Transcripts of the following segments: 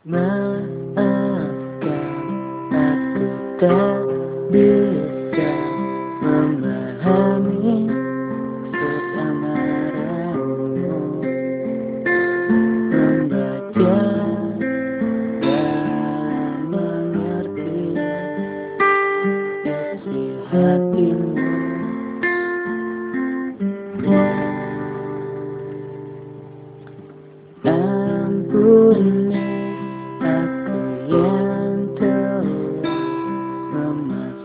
Maafkan aku tak bisa memahami maksud amarahmu Membaca dan mengerti isi hatimu Ampuni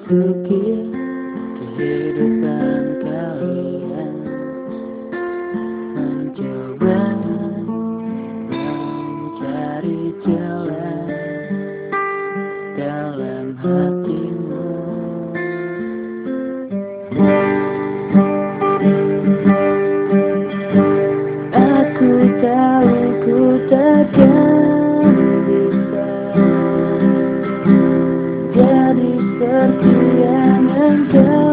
memasuki kehidupan kalian Mencoba mencari jalan dalam hatimu. Aku tahu ku takkan bisa Jadi seperti under